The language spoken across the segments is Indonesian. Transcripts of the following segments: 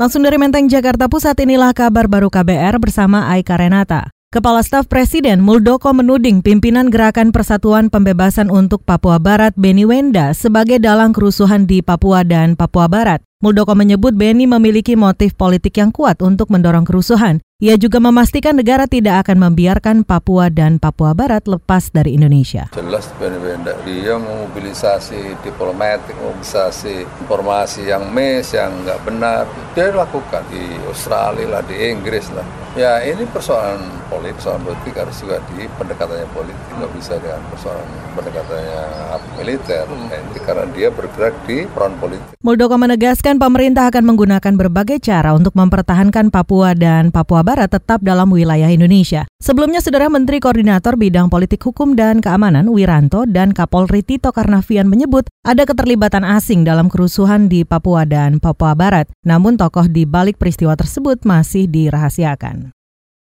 Langsung dari Menteng, Jakarta Pusat inilah kabar baru KBR bersama Aika Renata. Kepala Staf Presiden Muldoko menuding pimpinan Gerakan Persatuan Pembebasan untuk Papua Barat Beni Wenda sebagai dalang kerusuhan di Papua dan Papua Barat. Muldoko menyebut Beni memiliki motif politik yang kuat untuk mendorong kerusuhan. Ia juga memastikan negara tidak akan membiarkan Papua dan Papua Barat lepas dari Indonesia. Jelas benda dia memobilisasi diplomatik, memobilisasi informasi yang mes, yang nggak benar. Dia lakukan di Australia lah, di Inggris lah. Ya ini persoalan politik, persoalan politik harus juga di pendekatannya politik, nggak bisa dengan persoalan pendekatannya militer. Nah, ini karena dia bergerak di peran politik. Muldoko menegaskan pemerintah akan menggunakan berbagai cara untuk mempertahankan Papua dan Papua Barat tetap dalam wilayah Indonesia. Sebelumnya, Saudara Menteri Koordinator Bidang Politik Hukum dan Keamanan Wiranto dan Kapolri Tito Karnavian menyebut ada keterlibatan asing dalam kerusuhan di Papua dan Papua Barat. Namun tokoh di balik peristiwa tersebut masih dirahasiakan.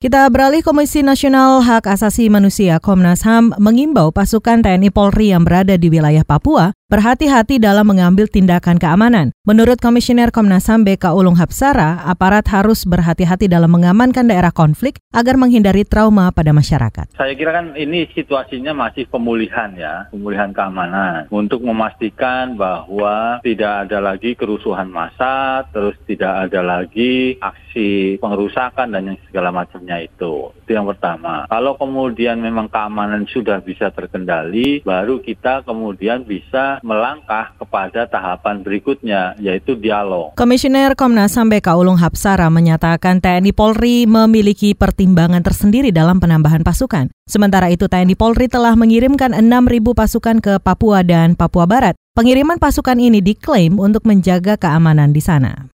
Kita beralih Komisi Nasional Hak Asasi Manusia Komnas HAM mengimbau pasukan TNI Polri yang berada di wilayah Papua berhati-hati dalam mengambil tindakan keamanan. Menurut Komisioner Komnas HAM BK Ulung Hapsara, aparat harus berhati-hati dalam mengamankan daerah konflik agar menghindari trauma pada masyarakat. Saya kira kan ini situasinya masih pemulihan ya, pemulihan keamanan untuk memastikan bahwa tidak ada lagi kerusuhan massa, terus tidak ada lagi aksi pengerusakan dan yang segala macamnya itu. Itu yang pertama. Kalau kemudian memang keamanan sudah bisa terkendali, baru kita kemudian bisa melangkah kepada tahapan berikutnya, yaitu dialog. Komisioner Komnas HAM BK Ulung Hapsara menyatakan TNI Polri memiliki pertimbangan tersendiri dalam penambahan pasukan. Sementara itu TNI Polri telah mengirimkan 6.000 pasukan ke Papua dan Papua Barat. Pengiriman pasukan ini diklaim untuk menjaga keamanan di sana.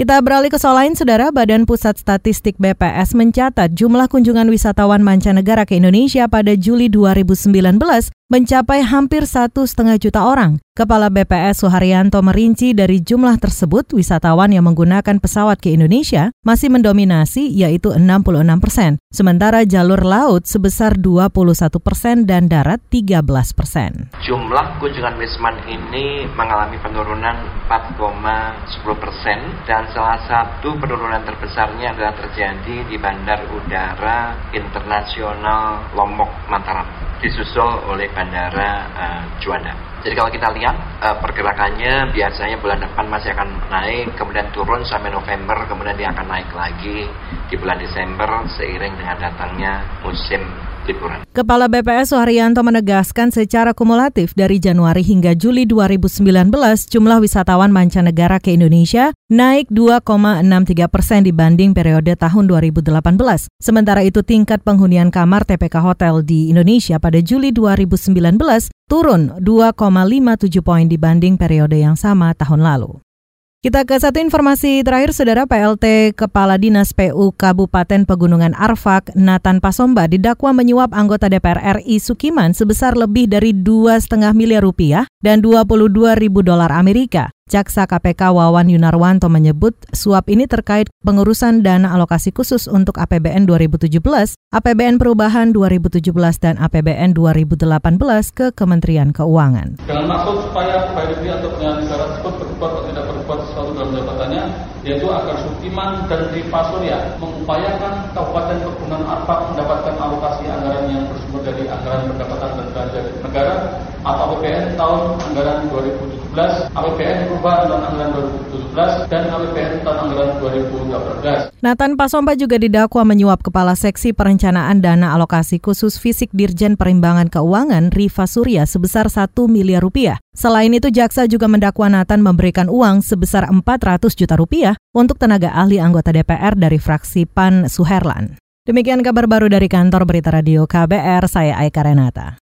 Kita beralih ke soal lain, Saudara. Badan Pusat Statistik BPS mencatat jumlah kunjungan wisatawan mancanegara ke Indonesia pada Juli 2019 mencapai hampir satu setengah juta orang. Kepala BPS Suharyanto merinci dari jumlah tersebut wisatawan yang menggunakan pesawat ke Indonesia masih mendominasi yaitu 66 persen, sementara jalur laut sebesar 21 persen dan darat 13 persen. Jumlah kunjungan Wisman ini mengalami penurunan 4,10 persen dan salah satu penurunan terbesarnya adalah terjadi di Bandar Udara Internasional Lombok Mataram disusul oleh Bandara uh, Juanda. Jadi kalau kita lihat uh, pergerakannya biasanya bulan depan masih akan naik, kemudian turun sampai November, kemudian dia akan naik lagi di bulan Desember seiring dengan datangnya musim Kepala BPS Suharyanto menegaskan secara kumulatif dari Januari hingga Juli 2019 jumlah wisatawan mancanegara ke Indonesia naik 2,63 persen dibanding periode tahun 2018. Sementara itu tingkat penghunian kamar TPK Hotel di Indonesia pada Juli 2019 turun 2,57 poin dibanding periode yang sama tahun lalu. Kita ke satu informasi terakhir, Saudara PLT Kepala Dinas PU Kabupaten Pegunungan Arfak, Nathan Pasomba, didakwa menyuap anggota DPR RI Sukiman sebesar lebih dari 2,5 miliar rupiah dan 22 ribu dolar Amerika. Jaksa KPK Wawan Yunarwanto menyebut suap ini terkait pengurusan dana alokasi khusus untuk APBN 2017, APBN Perubahan 2017, dan APBN 2018 ke Kementerian Keuangan. Dengan maksud supaya baik atau penyelenggara tersebut berbuat atau tidak berbuat jabatannya, yaitu agar Sukiman dan Rifa Surya mengupayakan Kabupaten Pegunungan Arfak mendapatkan alokasi anggaran yang bersumber dari anggaran pendapatan dan belanja negara atau APBN tahun anggaran 2017, APBN perubahan tahun anggaran 2017, dan APBN tahun anggaran 2018. Nathan Pasomba juga didakwa menyuap Kepala Seksi Perencanaan Dana Alokasi Khusus Fisik Dirjen Perimbangan Keuangan Riva Surya sebesar 1 miliar rupiah. Selain itu, jaksa juga mendakwa Nathan memberikan uang sebesar 400 juta rupiah untuk tenaga ahli anggota DPR dari fraksi PAN Suherlan. Demikian kabar baru dari kantor Berita Radio KBR, saya Aika Renata.